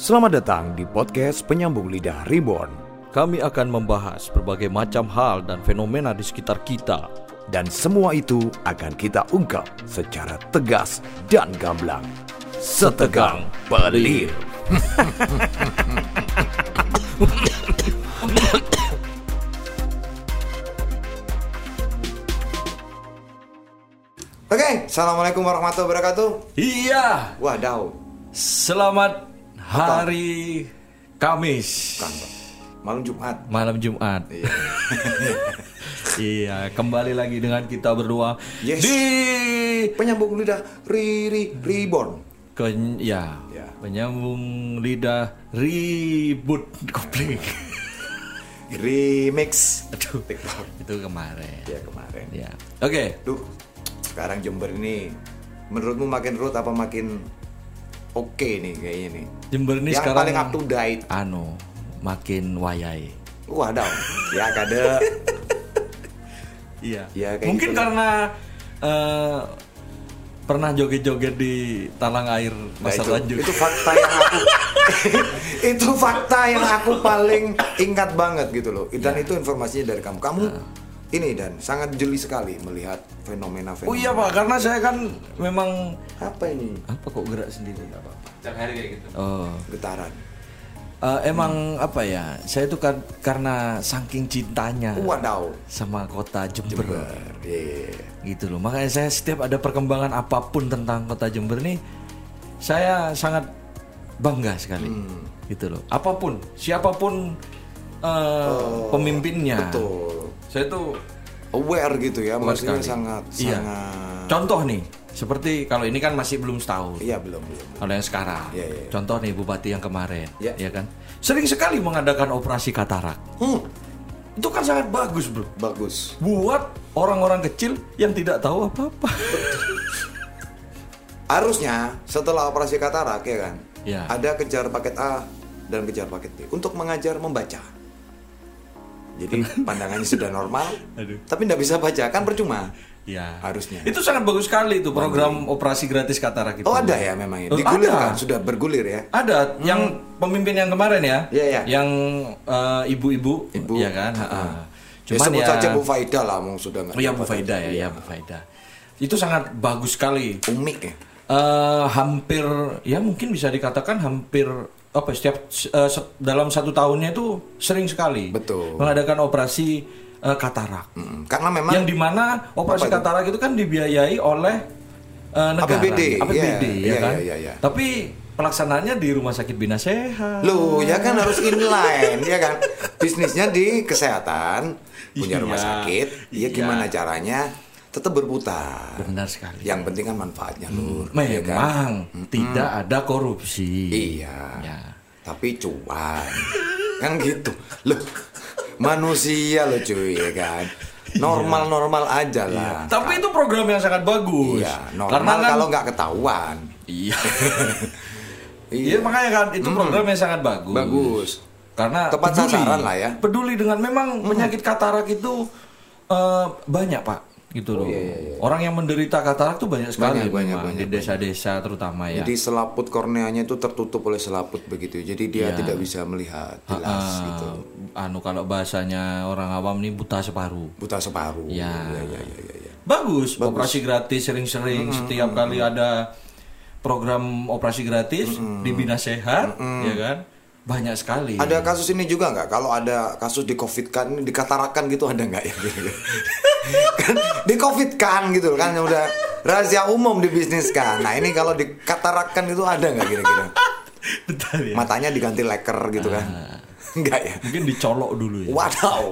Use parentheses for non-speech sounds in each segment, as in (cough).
Selamat datang di podcast Penyambung Lidah Reborn Kami akan membahas berbagai macam hal dan fenomena di sekitar kita. dan semua itu akan kita ungkap secara tegas dan gamblang. Setegang pelir. (laughs) Oke, assalamualaikum warahmatullahi wabarakatuh. Iya, Wadaw, selamat hari Kamis, kan Pak. malam Jumat. malam Jumat. Iya. (laughs) iya, kembali lagi dengan kita berdua Yes. di Penyambung lidah Riri Reborn. ke ya, Ya. penyambung lidah ribut kopling. (laughs) Remix. Aduh, TikTok. itu kemarin. Ya kemarin. Ya, oke. Duh, sekarang Jember ini menurutmu makin root apa makin oke nih kayaknya nih? Jember ini Yang sekarang paling up to date. anu makin wayai. Wadaw, ya kade. Iya. Ya, Mungkin gitu karena eh, pernah joget-joget di talang air Nah, masa itu, lanjut. itu fakta yang aku (laughs) itu fakta yang aku paling ingat banget gitu loh dan Ya. itu informasinya dari kamu kamu ini dan sangat jeli sekali melihat fenomena fenomena Oh iya pak, karena saya kan memang apa ini apa kok gerak sendiri? Apa? gitu. Oh, getaran Eh, emang apa ya? Saya itu kan karena saking cintanya wadaw sama kota Jember, Jember iya gitu loh. Makanya saya setiap ada perkembangan apa pun tentang kota Jember nih, saya sangat bangga sekali, Hmm. gitu loh. Apa pun, siapa pun eh, pemimpinnya, betul saya tuh aware gitu ya Aware maksudnya sekali. sangat Iya. sangat Contoh nih, seperti kalau ini kan masih belum setahun. iya belum belum Kalau yang sekarang, Iya, iya, iya. contoh nih bupati yang kemarin, Iya. ya kan, sering sekali mengadakan operasi katarak. hmm, Itu kan sangat bagus, bro. bagus Buat orang-orang kecil yang tidak tahu apa-apa. (laughs) harusnya setelah operasi katarak ya kan Ya. ada kejar paket A dan kejar paket B untuk mengajar membaca jadi pandangannya sudah normal (laughs) Aduh. tapi tidak bisa baca kan percuma ya. Harusnya. Itu sangat bagus sekali itu program operasi gratis katarak itu. oh ada ya memang ya Oh, digulirkan ada. sudah bergulir ya Ada yang pemimpin yang kemarin ya, Iya, iya. yang eh, ibu-ibu, Ibu. ya kan. Ah. ha-ha. ya, sebut ya, saja Bu Faida lah mong sudah nggak Oh iya dapat Bu Faida ya, Iya. ya Bu Faida. Itu sangat bagus sekali. umik ya Eh, hampir ya mungkin bisa dikatakan hampir apa setiap se- dalam satu tahunnya itu sering sekali Betul. mengadakan operasi eh, katarak Mm, karena memang yang di mana operasi itu? katarak itu kan dibiayai oleh eh, negara APBD, APBD iya, ya iya, kan iya, iya. tapi pelaksanaannya di rumah sakit Bina Sehat Loh, ya kan harus inline, ya kan? Bisnisnya di kesehatan, punya Iya, rumah sakit, ya iya. gimana caranya tetap berputar. benar sekali Yang penting kan manfaatnya, Lur. ya kan? memang tidak ada korupsi Iya. ya Tapi cuan. kan gitu. Loh, manusia loh cuy, ya kan? Normal-normal aja lah. tapi itu program yang sangat bagus Iya, normal karena kan kalau nggak ketahuan. iya (laughs) Iya makanya kan itu program yang sangat bagus. Bagus. Karena Tepat peduli, sasaran lah ya. Peduli dengan memang penyakit katarak itu eh, banyak pak, gitu loh. iya, iya, iya. Orang yang menderita katarak tuh banyak sekali Banyak, banyak, banyak, di desa-desa terutama ya. Jadi selaput korneanya itu tertutup oleh selaput begitu. Jadi dia Iya. tidak bisa melihat jelas Ah, gitu. Anu kalau bahasanya orang awam nih buta separuh. Buta separuh. Ya. Iya, iya, iya, iya, iya. Bagus, operasi gratis sering-sering setiap kali ada program operasi gratis di Bina Sehat, ya kan? Banyak sekali. Ada kasus ini juga nggak? Kalau ada kasus di covid kan, dikatarakan gitu ada nggak ya? (laughs) kan di covid kan gitu kan udah rahasia umum dibisniskan. Nah ini kalau dikatarakan itu ada nggak kira-kira? (laughs) Bentar ya. Matanya diganti leker gitu kan? (laughs) Enggak ya? Mungkin dicolok dulu ya. Wadaw,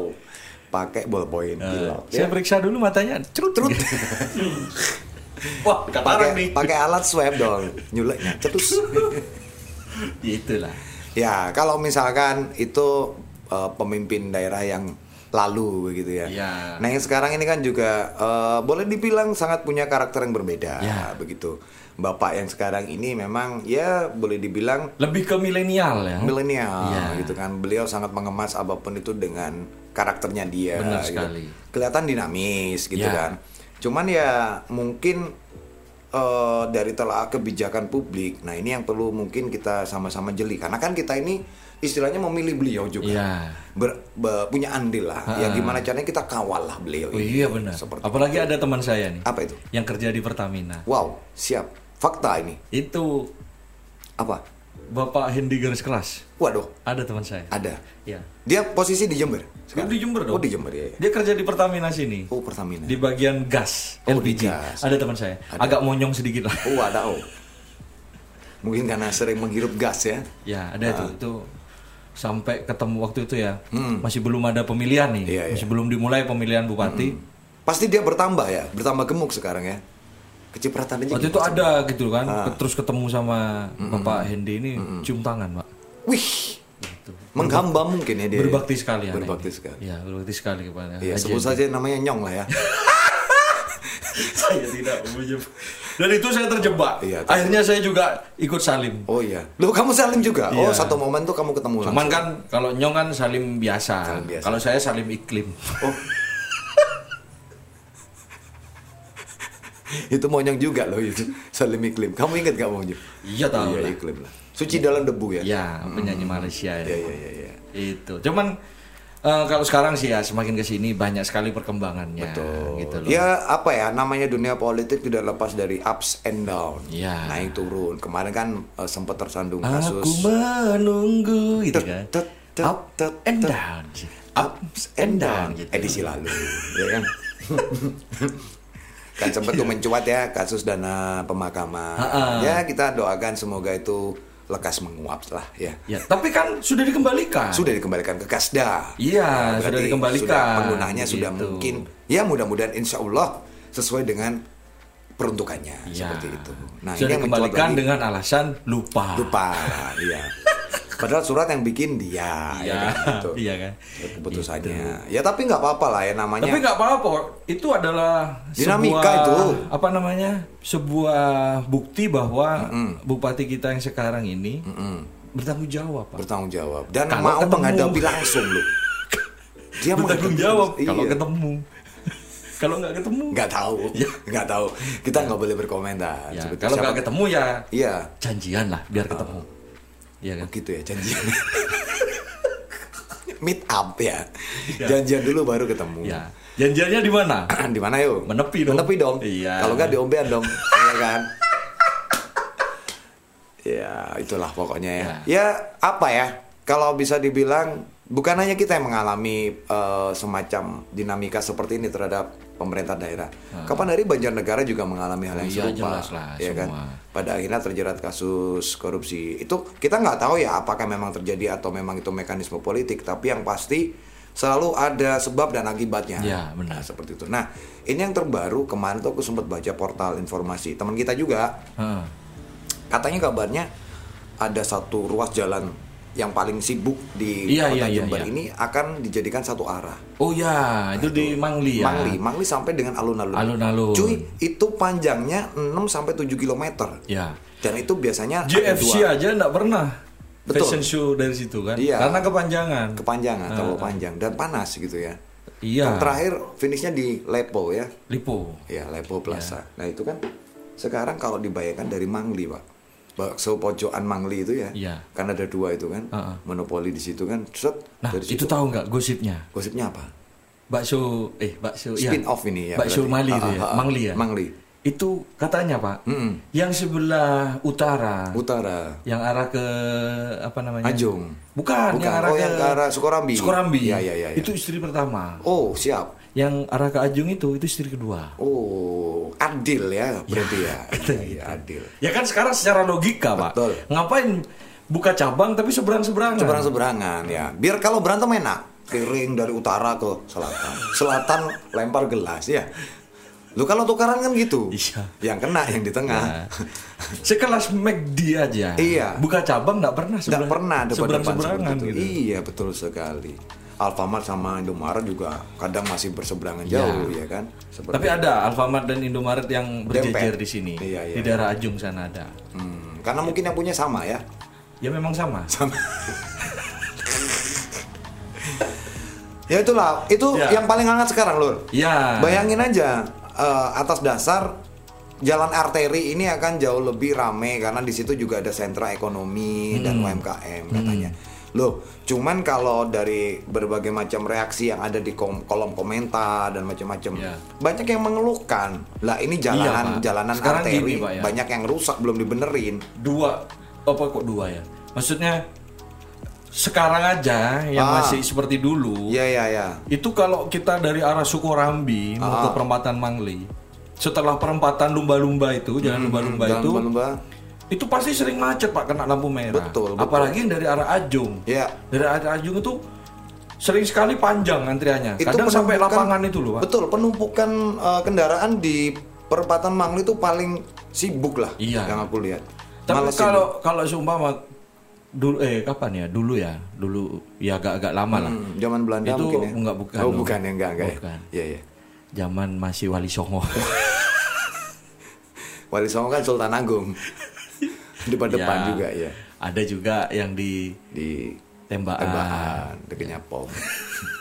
pakai ballpoint. Gila. saya periksa dulu matanya. Cerut cerut. Wah, Pakai nih. pakai alat swab dong, nyuleknya cetus. Ya, itulah. Ya, kalau misalkan itu eh, pemimpin daerah yang lalu begitu ya. Iya. Nah, yang sekarang ini kan juga eh, boleh dibilang sangat punya karakter yang berbeda Ya. begitu. Bapak yang sekarang ini memang ya boleh dibilang Lebih ke milenial ya. milenial Iya. gitu kan. Beliau sangat mengemas apa pun itu dengan karakternya dia Benar gitu. sekali. Kelihatan dinamis gitu Ya. kan. Cuman ya mungkin eh, dari telah kebijakan publik. Nah ini yang perlu mungkin kita sama-sama jeli karena kan kita ini istilahnya memilih beliau juga, Iya. Ber- be- punya andil lah. Ya gimana caranya kita kawal lah beliau. Oh iya benar. Seperti Apalagi ada teman saya nih apa itu? yang kerja di Pertamina. Wow, siap. Fakta ini Itu apa? Bapak Hendy garis keras. Waduh, Ada teman saya. ada. Ya. Dia posisi di Jember. Dia di Jember dong. Oh di Jember ya. Dia kerja di Pertamina sini. Oh Pertamina. Di bagian gas, Oh, di LPG. gas. Ada teman saya. Ada. Agak monyong sedikit lah. Oh ada oh. Mungkin karena sering menghirup gas ya. Ya, ada itu. Ah. Itu sampai ketemu waktu itu ya. Hmm. Masih belum ada pemilihan nih. Iya, iya. Masih belum dimulai pemilihan bupati. Pasti dia bertambah ya, bertambah gemuk sekarang ya. Kecipratan aja. Waktu gitu. itu ada gitu kan. Ah. Terus ketemu sama Bapak Hendy ini cium tangan, Pak. Wih. Menghamba mungkin ya dia. Berbakti sekali anak Berbakti sekali. Ya, berbakti sekali kepada Haji sebut saja namanya Nyong lah ya. (laughs) saya tidak menyebut. Dan itu saya terjebak. Iya, terjebak. Akhirnya saya juga ikut salim. Oh iya. Lu kamu salim juga? Oh, Iya. satu momen tuh kamu ketemu langsung. Cuman kan kalau nyong kan salim biasa. Salim biasa. Kalau saya salim iklim. Oh. (laughs) (laughs) itu monyong juga loh itu. Salim iklim. Kamu ingat gak monyong? Iya tahu Iya, lah. iklim lah. Suci dalam debu ya? Ya, penyanyi Malaysia Iya, ya. iya, iya, iya. Itu. Cuman eh, kalau sekarang sih ya semakin ke sini banyak sekali perkembangannya Betul. gitu loh. Ya apa ya namanya dunia politik tidak lepas dari ups and down. Iya. Naik turun. Kemarin kan eh, sempat tersandung Aku kasus menunggu itu kan. Up and down. Ups and down gitu. edisi lalu, (laughs) ya kan? (laughs) kan sempat tuh mencuat ya kasus dana pemakaman. Ha-ha. Ya kita doakan semoga itu lekas menguap lah ya. Ya, tapi kan sudah dikembalikan. Sudah dikembalikan ke Kasda. Iya, berarti sudah dikembalikan. sudah penggunanya sudah Gitu. mungkin ya mudah-mudahan insya Allah sesuai dengan peruntukannya Ya. seperti itu. Nah sudah ini yang dikembalikan dengan alasan lupa. lupa, iya. Padahal surat yang bikin dia, Iya, ya kan, gitu. iya kan. Keputusannya. Ya tapi nggak apa-apa lah ya namanya. Tapi nggak apa-apa, itu adalah Dinamika sebuah, itu. apa namanya sebuah bukti bahwa bupati kita yang sekarang ini bertanggung jawab, Pak. bertanggung jawab dan Kalau mau ketemu. menghadapi langsung loh. Dia bertanggung jawab langsung. kalau Iya. ketemu. kalau nggak ketemu, nggak tahu, nggak tahu. Kita nggak boleh berkomentar. ya, kalau nggak ketemu ya Iya, janjian lah biar ketemu. Iya kan? gitu ya janjian. (laughs) Meet up ya. Iya. Janjian dulu baru ketemu. Ya, janjiannya di mana? (clears throat) di mana yuk? Menepi dong. Menepi dong. Iya. Kalau nggak diombean dong, (laughs) iya kan? Ya, itulah pokoknya ya. Ya, apa ya? Kalau bisa dibilang bukan hanya kita yang mengalami eh, semacam dinamika seperti ini terhadap pemerintah daerah. Kapan hari Banjarnegara juga mengalami hal yang Iya, serupa, jelas lah, ya kan? semua. Pada akhirnya terjerat kasus korupsi. Itu kita nggak tahu ya apakah memang terjadi atau memang itu mekanisme politik. Tapi yang pasti selalu ada sebab dan akibatnya. Ya, benar. Nah, seperti itu. Nah, ini yang terbaru kemarin tuh aku sempat baca portal informasi teman kita juga Heeh. katanya kabarnya ada satu ruas jalan yang paling sibuk di Iya, kota iya, iya, Jember iya. ini akan dijadikan satu arah. Oh ya, itu di Mangli ya. Mangli, Mangli sampai dengan alun-alun. Alun-alun. Cuy, itu panjangnya 6 sampai 7 km. Ya. Dan itu biasanya JFC dua aja nggak pernah Betul. fashion show dari situ kan? Iya. Karena kepanjangan. kepanjangan, terlalu panjang dan panas gitu ya. Iya. Dan terakhir finishnya di Lepo ya. Lipo. Ya, Lepo Plaza. Nah, itu kan sekarang kalau dibayangkan dari Mangli, Pak. Bakso pojokan Mangli itu ya. Iya. Kan ada dua itu kan. Heeh. Monopoli di situ kan. Set, Nah, dari itu situ tahu nggak gosipnya? gosipnya apa? Bakso eh bakso Spin ya. off ini ya. Bakso. Mali itu ya. Mangli ya. Mangli. Itu katanya, Pak. Mm-mm. Yang sebelah utara Utara. yang arah ke apa namanya? Ajung. Bukan, Bukan. yang arah Oh, ke yang ke arah Sukorambi. Sukorambi. Iya, iya, iya, iya. Itu istri pertama. Oh, siap. Yang arah ke Ajung itu itu istri kedua. Oh, adil ya berarti ya. (laughs) Iya, adil. Ya kan sekarang secara logika, Betul. Pak. Ngapain buka cabang tapi seberang-seberangan? Seberang-seberangan ya. Biar kalau berantem enak. Piring dari utara ke selatan. Selatan lempar gelas ya. Lu kalau tukaran kan gitu. Iya. Yang kena yang di tengah. Nah, sekelas McD aja. Iya. Buka cabang nggak pernah Nggak pernah depan-depan seberang-seberangan seperti itu. gitu. Iya, betul sekali. Alfamart sama Indomaret juga kadang masih berseberangan Iya. jauh ya kan. Seperti Tapi ada Alfamart dan Indomaret yang berjejer di sini. Iya, iya, di daerah Ajung sana ada. Hmm, karena mungkin yang punya sama ya. Ya memang sama. (laughs) Ya itulah, itu Ya. yang paling hangat sekarang, Lur. Ya. Bayangin aja eh, atas dasar jalan arteri ini akan jauh lebih ramai karena di situ juga ada sentra ekonomi dan UMKM katanya. Loh, cuman kalau dari berbagai macam reaksi yang ada di kom- kolom komentar dan macam-macam, Ya. banyak yang mengeluhkan. Lah ini jalanan Pak. jalanan Sekarang arteri gini, Pak, ya. banyak yang rusak belum dibenerin. dua apa kok dua ya maksudnya sekarang aja yang Ah. masih seperti dulu Iya iya iya. itu kalau kita dari arah Sukorambi mau Ah. ke perempatan Mangli setelah perempatan lumba-lumba itu jalan lumba-lumba Jalan itu lumba-lumba. Itu pasti sering macet pak kena lampu merah Betul, betul. apalagi yang dari arah Ajung Iya. dari arah Ajung itu sering sekali panjang antriannya Itu kadang sampai lapangan itu loh pak Betul, penumpukan uh, kendaraan di perempatan Mangli itu paling sibuk lah Iya. yang aku lihat. Tapi Malah kalau kalau seumpama dulu eh kapan ya? Dulu ya, dulu ya agak-agak lama lah. Hmm, zaman Belanda itu mungkin ya. enggak bukan. Oh, bukan ya, enggak, enggak ya. Bukan. Iya, iya. Zaman masih Wali Songo. (laughs) Wali Songo kan Sultan Agung. (laughs) Depan-depan Ya, juga ya. Ada juga yang di Di tembakan. tembakan, dekatnya pom.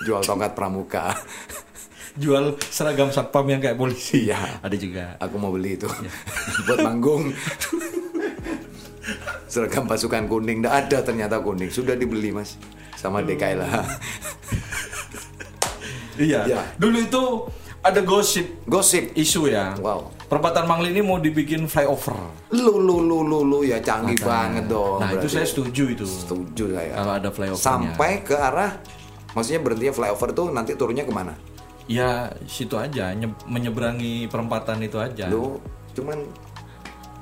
Jual tongkat pramuka. (laughs) Jual seragam satpam yang kayak polisi. Iya. Ada juga. Aku mau beli itu. (laughs) Buat manggung. Seragam pasukan kuning, nggak ada ternyata kuning. Sudah dibeli mas, sama DKI lah. Iya. Iya. Dulu itu ada gosip Gosip. isu ya. Wow. Perempatan Mangli ini mau dibikin flyover. Lu lu lu lu lu ya canggih banget dong. Nah, itu saya setuju itu. setuju saya. Kalau ada flyovernya. Sampai ke arah, maksudnya berhentinya flyover tuh nanti turunnya ke mana? Ya, situ aja nye- menyeberangi perempatan itu aja. Lu cuman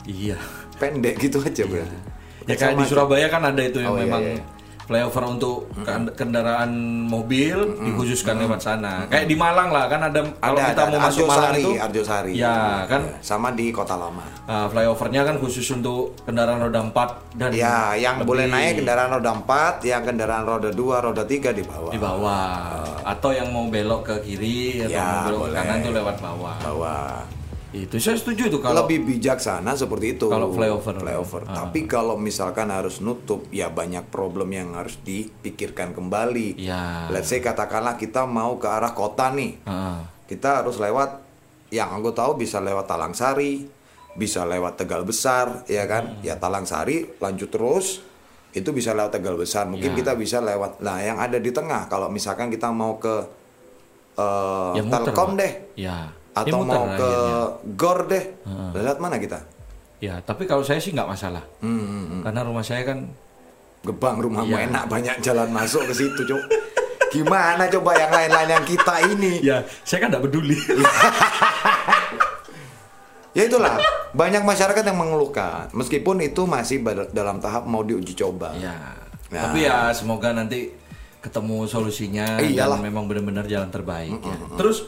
Iya. pendek gitu aja berarti. Ya kayak di Surabaya kan ada itu yang Oh, iya, memang iya. Flyover untuk kan- kendaraan mobil dikhususkan lewat sana. Kayak di Malang lah kan ada kalau ada, kita ada, mau ada. masuk Malang itu Arjosari. Ya, kan Ya, sama di Kota Lama. ah, flyovernya kan khusus untuk kendaraan roda 4 dan Ya, yang lebih boleh naik kendaraan roda 4, yang kendaraan roda 2, roda 3 di bawah. di bawah atau yang mau belok ke kiri atau Ya, mau belok ke boleh. kanan tuh lewat bawah. Bawah. Itu saya setuju itu kalau lebih bijaksana seperti itu. Kalau flyover. Flyover. Ah. Tapi kalau misalkan harus nutup, ya banyak problem yang harus dipikirkan kembali. Ya. Let's say katakanlah kita mau ke arah kota nih. Ah, Kita harus lewat yang aku tahu bisa lewat Talangsari, bisa lewat Tegal Besar, ya kan? Hmm. Ya Talangsari lanjut terus itu bisa lewat Tegal Besar. Mungkin Ya. kita bisa lewat. Nah, yang ada di tengah kalau misalkan kita mau ke eh, ya Telkom deh Ya. Ya atau muter mau ke akhirnya. Gor deh. Lewat mana kita? Ya, tapi kalau saya sih nggak masalah. Hmm, hmm, hmm. Karena rumah saya kan Gebang rumahmu Iya. enak banyak jalan masuk ke situ, Cok. Gimana coba yang lain-lain yang kita ini? ya, saya kan nggak peduli. (laughs) Ya itulah, banyak masyarakat yang mengeluhkan meskipun itu masih dalam tahap mau diuji coba. ya. Nah. Tapi ya semoga nanti ketemu solusinya iyalah. dan memang benar-benar jalan terbaik ya. Terus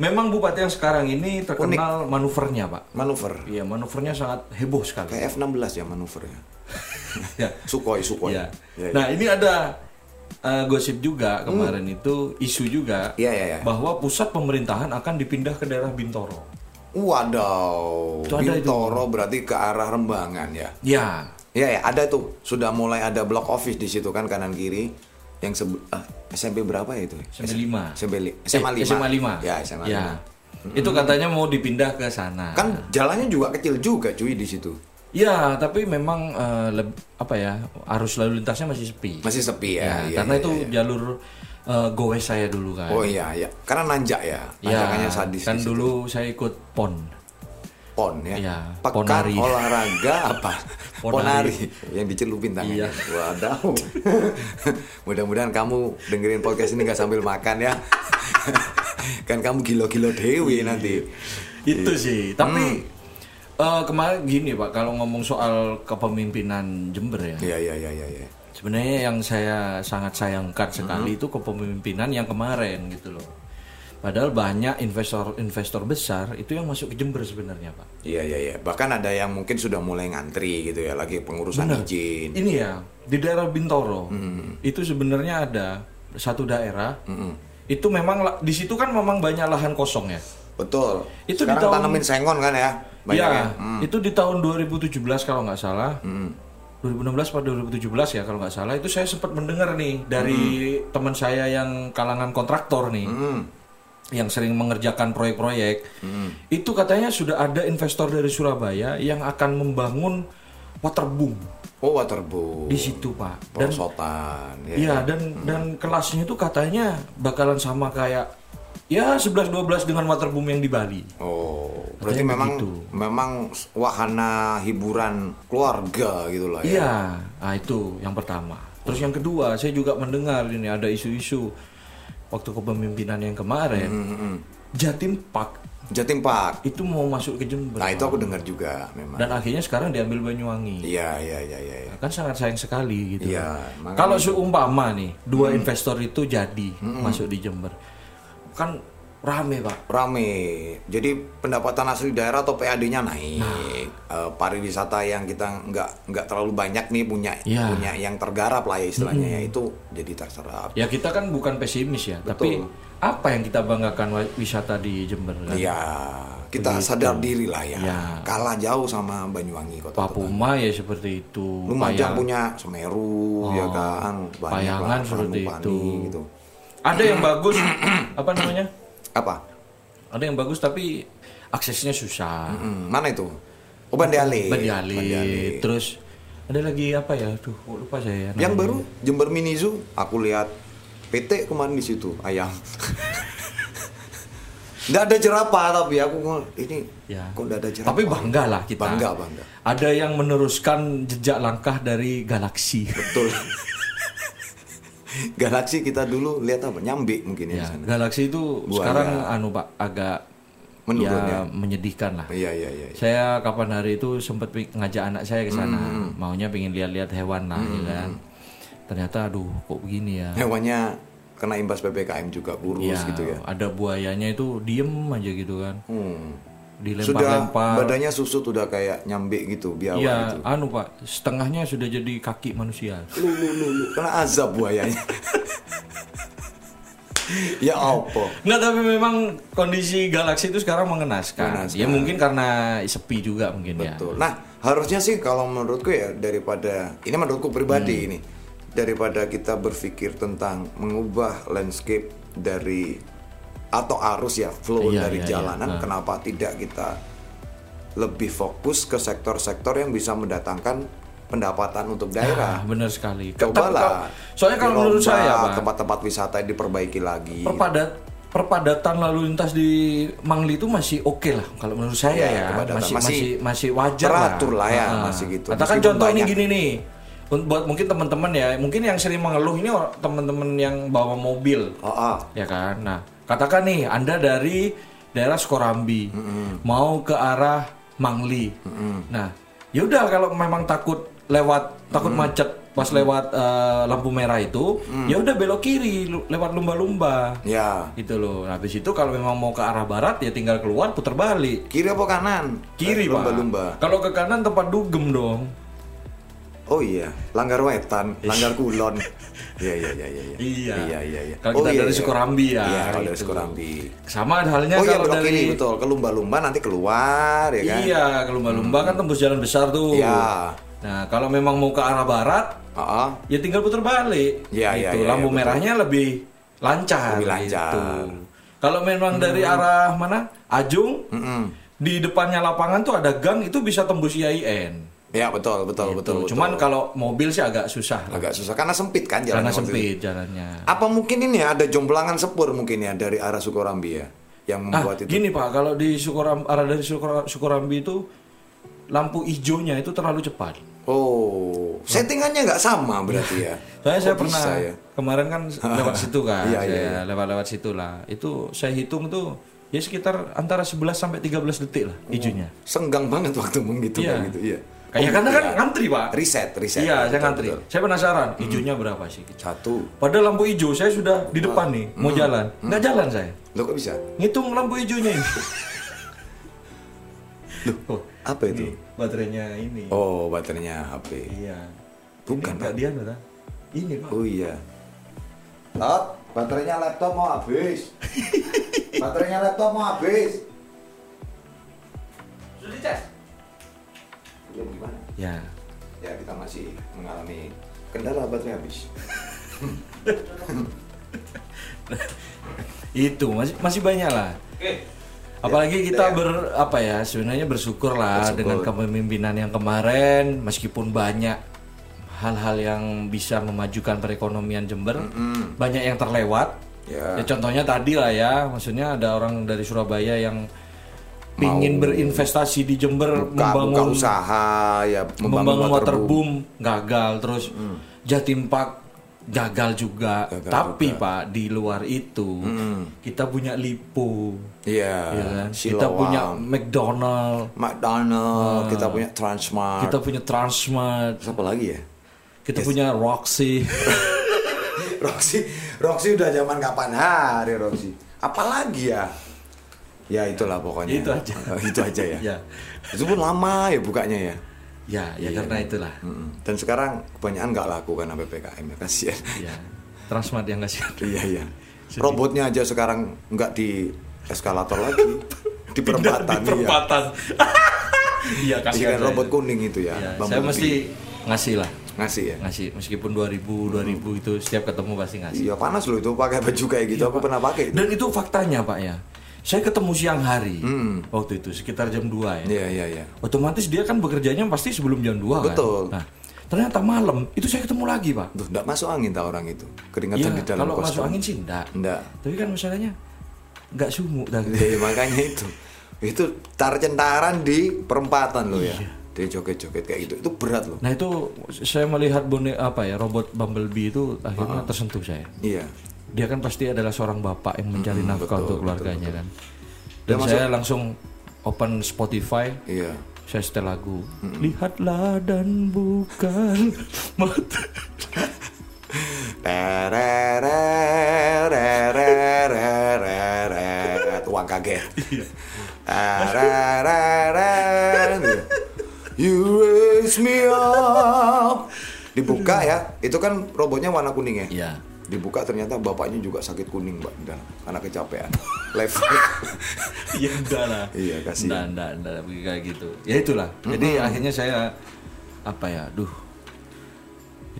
memang bupati yang sekarang ini terkenal manuvernya, Pak. Manuver. Iya, manuvernya sangat heboh sekali. Kayak F16 ya manuvernya. (laughs) ya. Sukhoi, Sukhoi. Ya. Ya, ya. Nah, ini ada uh, gosip juga kemarin itu isu juga Iya, iya, iya. bahwa pusat pemerintahan akan dipindah ke daerah Bintoro. Wadaw, Itu ada itu. Bintoro berarti ke arah Rembangan ya. Ya, Iya ya, ada tuh. Sudah mulai ada blok office di situ kan kanan kiri. Yang sebe- ah, SMP berapa ya itu? SMP 5. SMP SMA 5. Eh, SMA 5. Ya, SMA 5. Ya. Itu katanya mau dipindah ke sana. Kan jalannya juga kecil juga cuy di situ. Ya, tapi memang eh, leb- apa ya arus lalu lintasnya masih sepi. Masih sepi ya. iya, karena iya, itu iya. jalur eh, gowes saya dulu kan. Oh iya iya. Karena nanjak ya. Ya, Nanjakannya sadis kan dulu saya ikut pon. Pon ya. Iya, Pekan ponari. olahraga (laughs) apa? Ponari. Ponari yang dicelupin tangannya. Iya. Wadaw. (laughs) Mudah-mudahan kamu dengerin podcast ini nggak sambil makan ya. (laughs) kan kamu gilo-gilo dewi Iya. nanti. Itu sih. Tapi Hmm. eh, kemarin gini Pak, kalau ngomong soal kepemimpinan Jember ya. Iya iya iya iya. iya. Sebenarnya yang saya sangat sayangkan Hmm. sekali itu kepemimpinan yang kemarin gitu loh. Padahal banyak investor-investor besar itu yang masuk ke Jember sebenarnya Pak. Iya iya iya. Bahkan ada yang mungkin sudah mulai ngantri gitu ya lagi pengurusan Bener. izin. Ini ya di daerah Bintoro Hmm. itu sebenarnya ada satu daerah itu memang di situ kan memang banyak lahan kosong ya. Betul. Itu di Sekarang tahun- tanamin sengon kan ya. Banyak ya, ya. Hmm. itu di tahun 2017 kalau nggak salah. 2016 pada 2017 ya kalau nggak salah itu saya sempat mendengar nih dari teman saya yang kalangan kontraktor nih. Hmm. Yang sering mengerjakan proyek-proyek, itu katanya sudah ada investor dari Surabaya yang akan membangun waterboom Oh waterboom. di situ pak. Dan ya. Iya dan dan kelasnya itu katanya bakalan sama kayak ya 11 12 dengan waterboom yang di Bali. Oh, berarti Katanya memang begitu. memang wahana hiburan keluarga gitu lah ya. Iya, nah itu yang pertama. Terus yang kedua, saya juga mendengar ini ada isu-isu waktu kepemimpinan yang kemarin, Mm-mm. Jatim Park Jatim Park. itu mau masuk ke Jember. Nah, itu aku dengar juga memang. Dan akhirnya sekarang diambil Banyuwangi. Iya, iya, iya, iya. iya. Kan sangat sayang sekali gitu. Iya, Kalau seumpama nih, dua investor itu jadi masuk di Jember. Kan rame, Pak. Rame. Jadi pendapatan asli daerah atau PAD-nya naik. Nah. Eh, pariwisata yang kita nggak nggak terlalu banyak nih punya Iya. punya yang tergarap lah ya istilahnya ya itu jadi terserap. Ya kita kan bukan pesimis ya, tapi apa yang kita banggakan wisata di Jember kan? Iya, kita sadar diri lah ya. Iya. Kalah jauh sama Banyuwangi kota. Papuma ya seperti itu. Lumajang Payang- punya Semeru ya kan banyak Payangan lah, seperti itu. gitu. Ada yang bagus, (clears throat) apa namanya? Apa? Ada yang bagus tapi aksesnya susah. Hmm, mana itu? Oh Bandiali. Bandiali. Bandiali. Terus ada lagi apa ya? Kok lupa saya. Yang namanya. baru Jember Mini Zoo, aku lihat PT kemarin di situ ayam. (laughs) Nggak ada jerapah tapi aku ini Ya. kok nggak ada jerapah. Tapi bangga lah kita. Bangga bangga. Ada yang meneruskan jejak langkah dari galaksi. Betul. (laughs) (laughs) Galaksi kita dulu lihat apa? Nyambi mungkin ya, Ya, galaksi itu Buaya. sekarang anu Pak agak Menurun ya, ya? menyedihkan lah. Iya iya iya. iya. Saya kapan hari itu sempat ngajak anak saya ke sana, Hmm. maunya pengen lihat-lihat hewan lah, ya kan. Ternyata aduh kok begini ya. Hewannya kena imbas PPKM juga kurus Ya, gitu ya. ada buayanya itu diem aja gitu kan. Hmm. Sudah Dilempar-lempar. badannya susut udah kayak nyambi gitu biawak Iya, gitu. anu Pak, setengahnya sudah jadi kaki manusia. Lu lu lu lu kena azab buayanya. (laughs) ya apa? Nggak, tapi memang kondisi galaksi itu sekarang mengenaskan. Mengenaskan. Ya mungkin karena sepi juga mungkin ya. Betul. Nah, harusnya sih kalau menurutku ya daripada ini menurutku pribadi Hmm. ini daripada kita berpikir tentang mengubah landscape dari atau arus ya flow Iya, dari iya, iya. jalanan, Nah. kenapa tidak kita lebih fokus ke sektor-sektor yang bisa mendatangkan pendapatan untuk daerah? Ah, benar sekali. Coba Tapi lah. kalau- Soalnya kalau menurut saya, tempat-tempat wisata yang diperbaiki lagi. perpadat perpadatan lalu lintas di Mangli itu masih oke lah kalau menurut saya Iya, ya kepadatan. masih, Masih masih masih wajar teratur lah ya, Ah. masih gitu. katakan contoh ini gini nih buat mungkin teman-teman ya mungkin yang sering mengeluh ini teman-teman yang bawa mobil Oh, ah. ya kan nah katakan nih anda dari daerah Skorambi mau ke arah Mangli nah yaudah kalau memang takut lewat takut macet pas lewat eh, lampu merah itu ya udah belok kiri lewat lumba-lumba Ya. gitu loh. Nah, habis itu kalau memang mau ke arah barat ya tinggal keluar putar balik. Kiri apa kanan? Kiri. Lumba-lumba. Kalau ke kanan tempat dugem dong. Oh iya, langgar wetan, langgar kulon. (laughs) Iya iya iya iya. Iya. Iya iya iya. Kalau kita dari Sukorambi ya, Iya, kalau dari gitu. Sukorambi. Sama halnya Oh iya, kalau dari kiri betul. Ke lumba-lumba nanti keluar ya kan? Iya, ke lumba-lumba kan tembus jalan besar tuh. Iya. Nah, kalau memang mau ke arah barat, Heeh. ya tinggal putar balik. Iya, iya, Gitu. iya, Lampu iya, betul. merahnya lebih lancar. Lebih lancar. gitu. Kalau memang dari arah mana? Ajung, Mm-mm. di depannya lapangan tuh ada gang itu bisa tembus IAIN. Ya betul betul Gitu. betul. betul. Cuman kalau mobil sih agak susah. agak susah karena sempit kan jalan Karena itu. sempit jalannya. Apa mungkin ini ya, ada jomplangan sepur mungkin ya dari arah Sukorambi ya yang Ah, membuat itu. gini Pak, kalau di Sukoram, arah dari Sukora- Sukorambi itu lampu hijaunya itu terlalu cepat. Oh, settingannya nggak sama berarti ya? (laughs) Saya saya pernah ya? kemarin kan (laughs) lewat situ kan, Iya, iya, saya iya. lewat-lewat situ lah. Itu saya hitung tuh ya sekitar antara 11 sampai 13 detik lah hijaunya. Senggang banget waktu menghitung Iya. gitu, iya. Kayak Oh, karena kan iya. ngantri Pak. Riset, riset. Iya, saya ngantri. betul. Hmm. Saya penasaran hijaunya berapa sih? Satu. Padahal lampu hijau saya sudah di depan nih, mau Hmm. jalan. Nggak jalan saya. Lo kok bisa? Ngitung lampu hijaunya ini. (laughs) Loh, Apa itu? ini baterainya ini. Oh, baterainya HP. Iya. Bukan, Ini Pak. dia Pak. Ini Pak. Oh iya. Lot, baterainya laptop mau habis. (laughs) baterainya laptop mau habis. Sudah dicas? Belum gimana? Ya. Ya, kita masih mengalami kendala baterai habis. (laughs) itu masih masih banyak lah. Apalagi kita ber apa ya sebenarnya bersyukur lah Bersyukur. dengan kepemimpinan yang kemarin meskipun banyak hal-hal yang bisa memajukan perekonomian Jember banyak yang terlewat. Ya. Ya contohnya tadi lah ya, maksudnya ada orang dari Surabaya yang pingin berinvestasi di Jember buka, buka membangun usaha ya membangun waterboom waterboom. gagal terus Jatim Park gagal juga Gagal tapi pak di luar itu kita punya Lipo Iya. ya kan? kita punya McDonald McDonald, kita punya Transmart. kita punya Transmart Siapa lagi ya? kita punya Roxy (laughs) Roxy, Roxy udah zaman kapan hari Roxy? Apalagi ya? Ya itulah pokoknya. Itu aja. (laughs) Itu aja ya. ya Itu pun lama ya bukanya ya. ya ya karena itulah Mm-mm. Dan sekarang kebanyakan nggak laku kan sampai PKM ya kasihan. ya Transmart yang kasih Iya iya. Robotnya aja sekarang nggak di eskalator lagi, di perempatan. di perempatan iya (laughs) Iya. kasih Iya kan robot kuning itu ya. ya, saya mesti ngasih lah ngasih ya. ngasih meskipun 2000 2000 itu setiap ketemu pasti ngasih Iya panas loh itu pakai baju kayak gitu. Aku pernah pakai. itu. dan itu faktanya pak ya saya ketemu siang hari Hmm. waktu itu sekitar jam 2 ya Iya iya iya. otomatis dia kan bekerjanya pasti sebelum jam 2 kan Betul. nah ternyata malam itu saya ketemu lagi pak Tuh, nggak masuk angin tak orang itu. Keringetan Iya, di dalam kalau kos. masuk angin sih enggak Enggak. tapi kan masalahnya nggak sumuk dah Iya, makanya itu. Itu tar centaran di perempatan loh Iya. ya. Dia joget-joget kayak gitu. Itu berat loh. nah itu saya melihat bonek apa ya robot Bumblebee itu akhirnya tersentuh saya Iya. Dia kan pasti adalah seorang bapak yang mencari nafkah betul, untuk keluarganya kan Dia dan masuk- saya langsung open Spotify Iya. saya setel lagu lihatlah dan bukan mata Terererererereret. Uang kaget. You raise me up. Dibuka ya, itu kan robotnya warna kuning ya. Iya. Dibuka ternyata bapaknya juga sakit kuning mbak dalam. Karena kecapean. (laughs) Level. (laughs) ya enggak lah. Iya, kasihan. enggak enggak enggak kayak gitu. Ya itulah. Jadi akhirnya saya apa ya duh.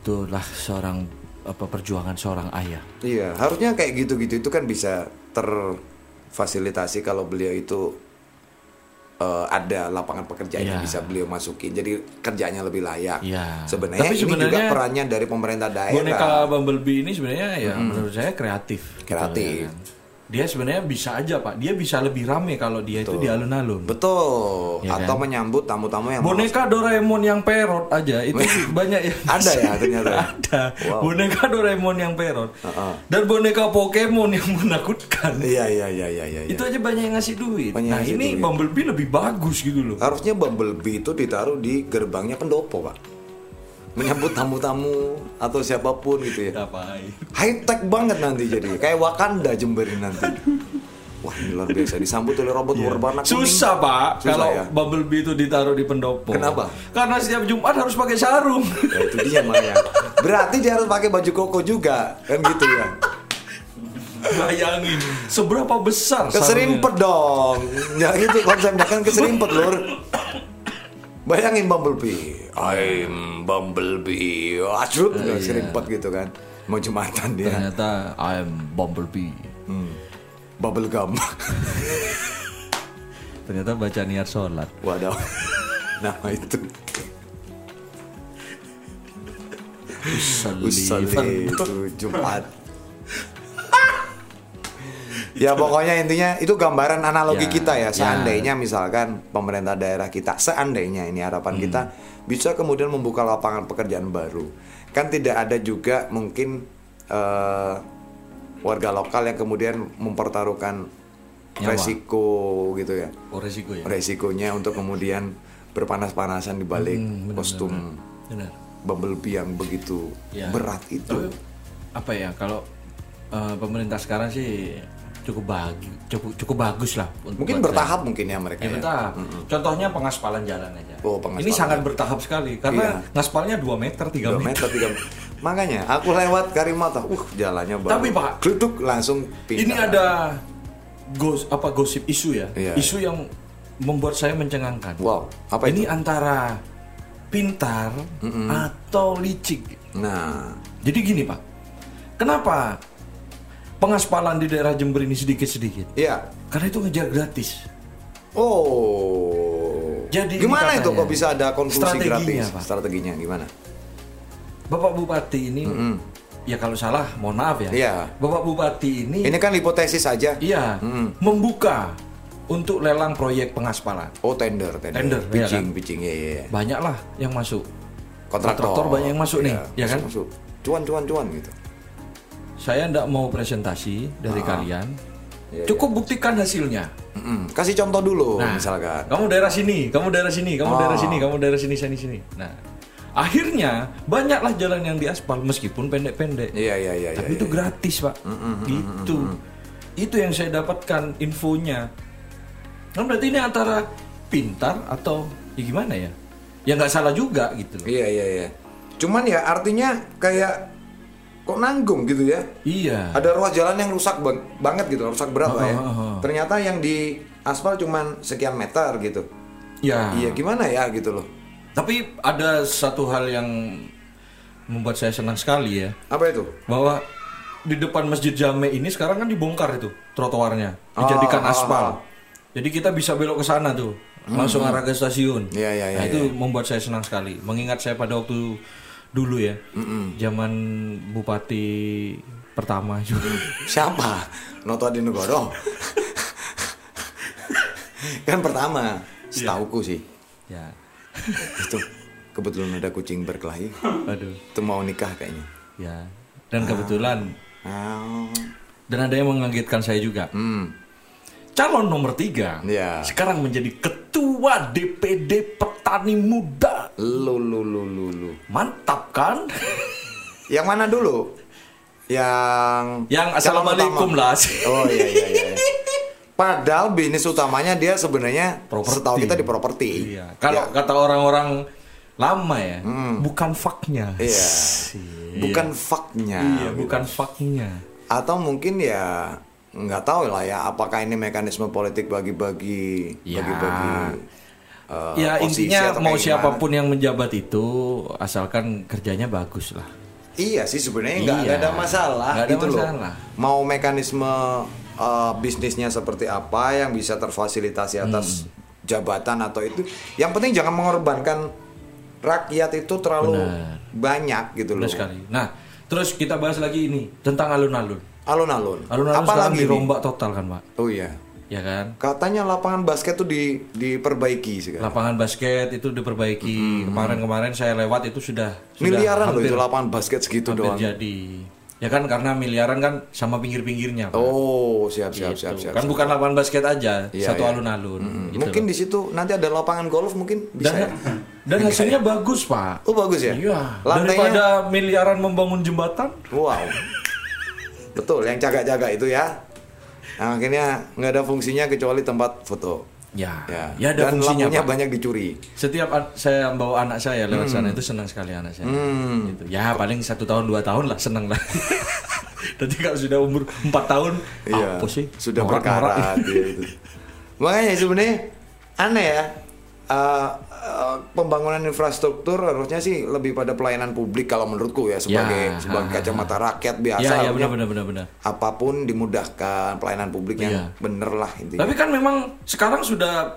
Itulah seorang apa perjuangan seorang ayah. Iya, harusnya kayak gitu-gitu. Itu kan bisa terfasilitasi kalau beliau itu eh, ada lapangan pekerjaan yang Iya. bisa beliau masukin. Jadi kerjanya lebih layak. Iya. Sebenarnya Tapi ini juga sebenarnya perannya dari pemerintah daerah. boneka Bumblebee ini sebenarnya ya menurut saya kreatif gitu Kreatif. ya kan. Dia sebenarnya bisa aja pak dia bisa lebih rame kalau dia itu di alun-alun Betul. Iya Atau kan? menyambut tamu-tamu yang mau- boneka Doraemon yang perot aja itu (laughs) banyak yang Ada ya ternyata. (laughs) ada Wow. boneka Doraemon yang perot Heeh. dan boneka Pokemon yang menakutkan Iya iya iya iya iya. itu aja banyak yang ngasih duit Banyak nah ngasih ini duit. Bumblebee lebih bagus gitu loh Harusnya Bumblebee itu ditaruh di gerbangnya pendopo, Pak. Menyambut tamu-tamu atau siapa pun gitu ya. ngapain? High tech banget nanti jadi. Kayak Wakanda Jemberin nanti. Wah ini luar biasa. Disambut oleh robot kuning. Iya. susah pak Susah kalau ya? Bumblebee itu ditaruh di pendopo. Kenapa? karena setiap Jumat harus pakai sarung. Ya, itu dia makanya berarti dia harus pakai baju koko juga kan gitu ya? Bayangin seberapa besar keserimpet dong. Ya gitu konsepnya. Kan keserimpet lur bayangin Bumblebee. I'm Bumblebee. Asrut Iya. keserimpet gitu kan. Mau jumatan dia. Ternyata I'm Bumblebee. Hmm. bubble gum. (laughs) Ternyata baca niat sholat. Waduh. (laughs) Nama itu. Usali itu Jumat. (laughs) ya pokoknya intinya itu gambaran analogi Ya, kita ya. ya. Seandainya misalkan pemerintah daerah kita, seandainya ini harapan kita bisa kemudian membuka lapangan pekerjaan baru. Kan tidak ada juga mungkin eh, warga lokal yang kemudian mempertaruhkan Nyawa. resiko gitu ya. oh resiko ya Resikonya untuk kemudian berpanas-panasan di balik kostum benar Bumblebee yang begitu Ya. berat itu. Tapi, apa ya kalau eh, pemerintah sekarang sih cukup bagus cukup cukup bagus lah untuk Mungkin bertahap mungkin ya mereka saya. ya ya. bertahap contohnya pengaspalan jalan aja Oh, pengaspalan. ini sangat bertahap sekali karena Iya. ngaspalnya 2 meter 3 Dua meter, meter tiga meter. Makanya aku lewat Karimata, uh jalannya baru. Tapi, Pak, Gluduk langsung pindah. ini ada gos apa gosip isu ya Iya. isu yang membuat saya mencengangkan Wow, apa ini itu? antara pintar atau licik Nah, Jadi gini pak, kenapa pengaspalan di daerah Jember ini sedikit-sedikit. Iya. Karena itu ngejar gratis. Oh. Jadi gimana itu kok bisa ada konklusi strateginya, gratis? Pak. Strateginya gimana? Bapak Bupati ini, ya kalau salah, mohon maaf ya. Iya. Bapak Bupati ini, Ini kan hipotesis saja. iya, membuka untuk lelang proyek pengaspalan. Oh tender, tender, Tender, iya pitching, kan? pitching, ya, ya, ya. Banyak lah yang masuk. Kontraktor. Kontraktor banyak yang masuk nih, ya kan? Masuk, masuk. Cuan, cuan, cuan gitu. Saya ndak mau presentasi dari kalian. Iya, Cukup buktikan hasilnya. Mm-mm. Kasih contoh dulu, Nah, misalkan. kamu daerah sini, kamu daerah sini, kamu Oh. daerah sini, kamu daerah sini, sini, sini. Nah, akhirnya banyaklah jalan yang diaspal meskipun pendek-pendek. Iya, iya, iya. Tapi iya, itu iya. gratis, Pak. gitu. Itu yang saya dapatkan infonya. Nah, berarti ini antara pintar atau ya gimana ya? Ya nggak salah juga gitu. Iya, iya, iya. Cuman ya artinya kayak kok nanggung gitu ya. Iya. Ada ruas jalan yang rusak bang- banget gitu, rusak berat lah ya. Oh, oh, oh. Ternyata yang di aspal cuman sekian meter gitu. Ya. Iya, gimana ya gitu loh. Tapi ada satu hal yang membuat saya senang sekali ya. Apa itu? bahwa di depan Masjid Jame ini sekarang kan dibongkar itu trotoarnya, Oh, dijadikan oh, aspal. oh. Jadi kita bisa belok ke sana tuh, langsung arah ke stasiun. Iya, iya, iya, nah itu iya. membuat saya senang sekali, mengingat saya pada waktu dulu ya, zaman bupati pertama juga. (laughs) Siapa? Noto Adi Negoro. kan pertama, setauku sih. ya, (laughs) Itu kebetulan ada kucing berkelahi. aduh, Itu mau nikah kayaknya. ya. Dan kebetulan Oh. dan ada yang mengagetkan saya juga. Hmm. Calon nomor tiga Iya. sekarang menjadi ketua DPD Petani Muda. Lu lu lu lu lu. Mantap kan? Yang mana dulu? Yang Yang assalamualaikum lah. Oh iya iya iya. Padahal bisnis utamanya dia sebenarnya Properti. setahu kita di properti. Iya. Kalau Ya. kata orang-orang lama ya, bukan faknya. Iya. Bukan faknya. Iya, bukan faknya. Atau mungkin ya nggak tahu lah ya apakah ini mekanisme politik bagi-bagi Ya. bagi-bagi eh, ya intinya mau siapa pun yang menjabat itu asalkan kerjanya bagus lah. Iya sih sebenarnya nggak Iya. nggak ada masalah Nggak ada gitu masalah. loh. Mau mekanisme eh, bisnisnya seperti apa yang bisa terfasilitasi atas Hmm. jabatan atau itu. Yang penting jangan mengorbankan rakyat itu terlalu Benar. banyak gitu loh. Benar sekali. Nah, terus kita bahas lagi ini tentang alun-alun. Alun-alun. Alun-alun Apa sekarang lagi nih? dirombak total kan, Pak? Oh iya. Ya kan? Katanya lapangan basket tuh di diperbaiki sekarang. Lapangan basket itu diperbaiki. Kemarin-kemarin saya lewat itu sudah sudah Miliaran loh hampir- itu lapangan basket segitu hampir doang. jadi. Ya kan karena miliaran kan sama pinggir-pinggirnya. Pak. Oh, siap siap Gitu. siap siap. kan siap. bukan lapangan basket aja, Iya, satu iya. alun-alun. Mm, gitu mungkin loh. di situ nanti ada lapangan golf mungkin bisa dan ya. (laughs) dan hasilnya bagus pak. Oh bagus ya. Iya. Lantainya. Daripada miliaran membangun jembatan. Wow. (laughs) Betul, yang jaga-jaga itu ya. Nah, akhirnya nggak ada fungsinya kecuali tempat foto. Ya. Ya. Ya ada Dan fungsinya lampunya pak. banyak dicuri. Setiap saya bawa anak saya lewat sana itu senang sekali anak saya. Hmm. Gitu. Ya paling satu tahun dua tahun lah senang lah. (laughs) Nanti kalau sudah umur empat tahun, Iya. apa sih? Sudah berkarat ya, itu. (laughs) Makanya sebenarnya aneh ya. Eh, eh, pembangunan infrastruktur harusnya sih lebih pada pelayanan publik kalau menurutku ya sebagai Ya, sebagai ha, ha, kacamata rakyat biasa Ya, ya benar benar benar benar. apa pun dimudahkan pelayanan publik yang Iya. bener lah intinya Tapi kan memang sekarang sudah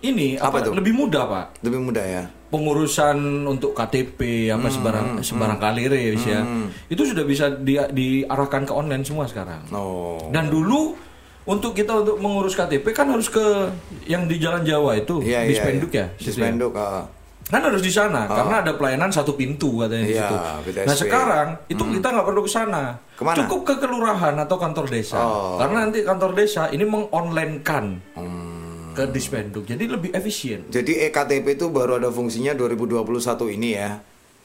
ini Apa apa, itu? lebih mudah pak. lebih mudah ya pengurusan untuk KTP apa Hmm, sembarang sembarang kali res ya itu sudah bisa di, diarahkan ke online semua sekarang oh dan dulu untuk kita untuk mengurus KTP kan harus ke yang di Jalan Jawa itu Iya, di iya, Spenduk iya. ya di situ ya? Spenduk ah. kan harus di sana karena ada pelayanan satu pintu katanya di Iya, situ. BTSP. nah sekarang itu kita nggak perlu ke sana. Cukup ke kelurahan atau kantor desa. Oh. karena nanti kantor desa ini mengonlinekan ke Dispenduk jadi lebih efisien. Jadi ektp itu baru ada fungsinya 2021 ini ya.